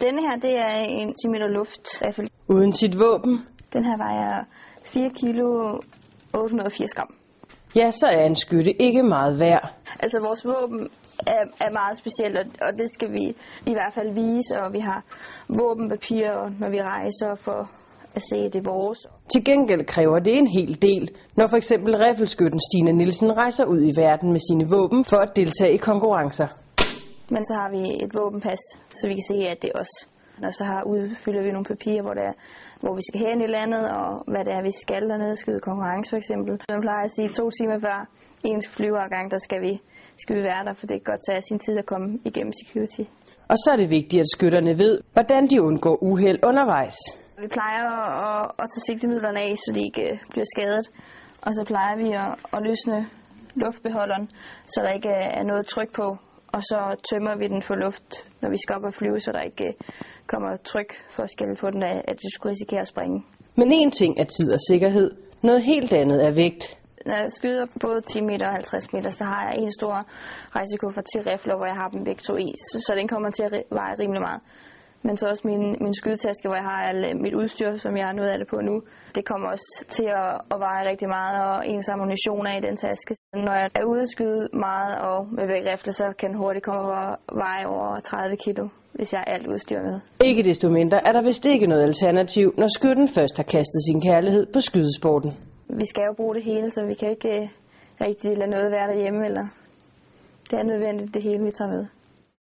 Denne her, det er en 10 meter luftrifle. Uden sit våben, Den her vejer 4 kilo 880 gram. ja, så er en skytte ikke meget værd. Altså vores våben er, er meget specielt, og, og det skal vi i hvert fald vise, og vi har våbenpapirer, når vi rejser for at se, at det er vores. Til gengæld kræver det en hel del, når for eksempel riffelskytten Stine Nielsen rejser ud i verden med sine våben for at deltage i konkurrencer. Men så har vi et våbenpas, så vi kan se, at det er os. Og så har, udfylder vi nogle papirer, hvor, det er, hvor vi skal hen i landet, og hvad det er, vi skal dernede, skyde konkurrence for eksempel. Man plejer at sige, to timer før en flyvergang, der skal vi, skal vi være der, for det kan godt tage sin tid at komme igennem security. Og så er det vigtigt, at skytterne ved, hvordan de undgår uheld undervejs. Vi plejer at, at tage sigtemidlerne af, så de ikke øh, bliver skadet. Og så plejer vi at, at løsne luftbeholderen, så der ikke er noget tryk på. Og så tømmer vi den for luft, når vi skal op og flyve, så der ikke øh, kommer tryk forskel på den, af, at det skulle risikere at springe. Men en ting er tid og sikkerhed, noget helt andet er vægt. Når jeg skyder både 10 meter og 50 meter, så har jeg en stor rejsekuffert til rifler, hvor jeg har dem begge to i, så, den kommer til at veje rimelig meget. Men så også min, min skydetaske, hvor jeg har alt øh, mit udstyr, som jeg har noget af det på nu. Det kommer også til at, at veje rigtig meget, og ens ammunition er i den taske. Når jeg er ude at skyde meget og med begge rifler, så kan den hurtigt komme at veje over 30 kilo, hvis jeg har alt udstyr med. Ikke desto mindre er der vist ikke noget alternativ, når skytten først har kastet sin kærlighed på skydesporten. Vi skal jo bruge det hele, så vi kan ikke øh, rigtig lade noget være derhjemme, eller det er nødvendigt det hele, vi tager med.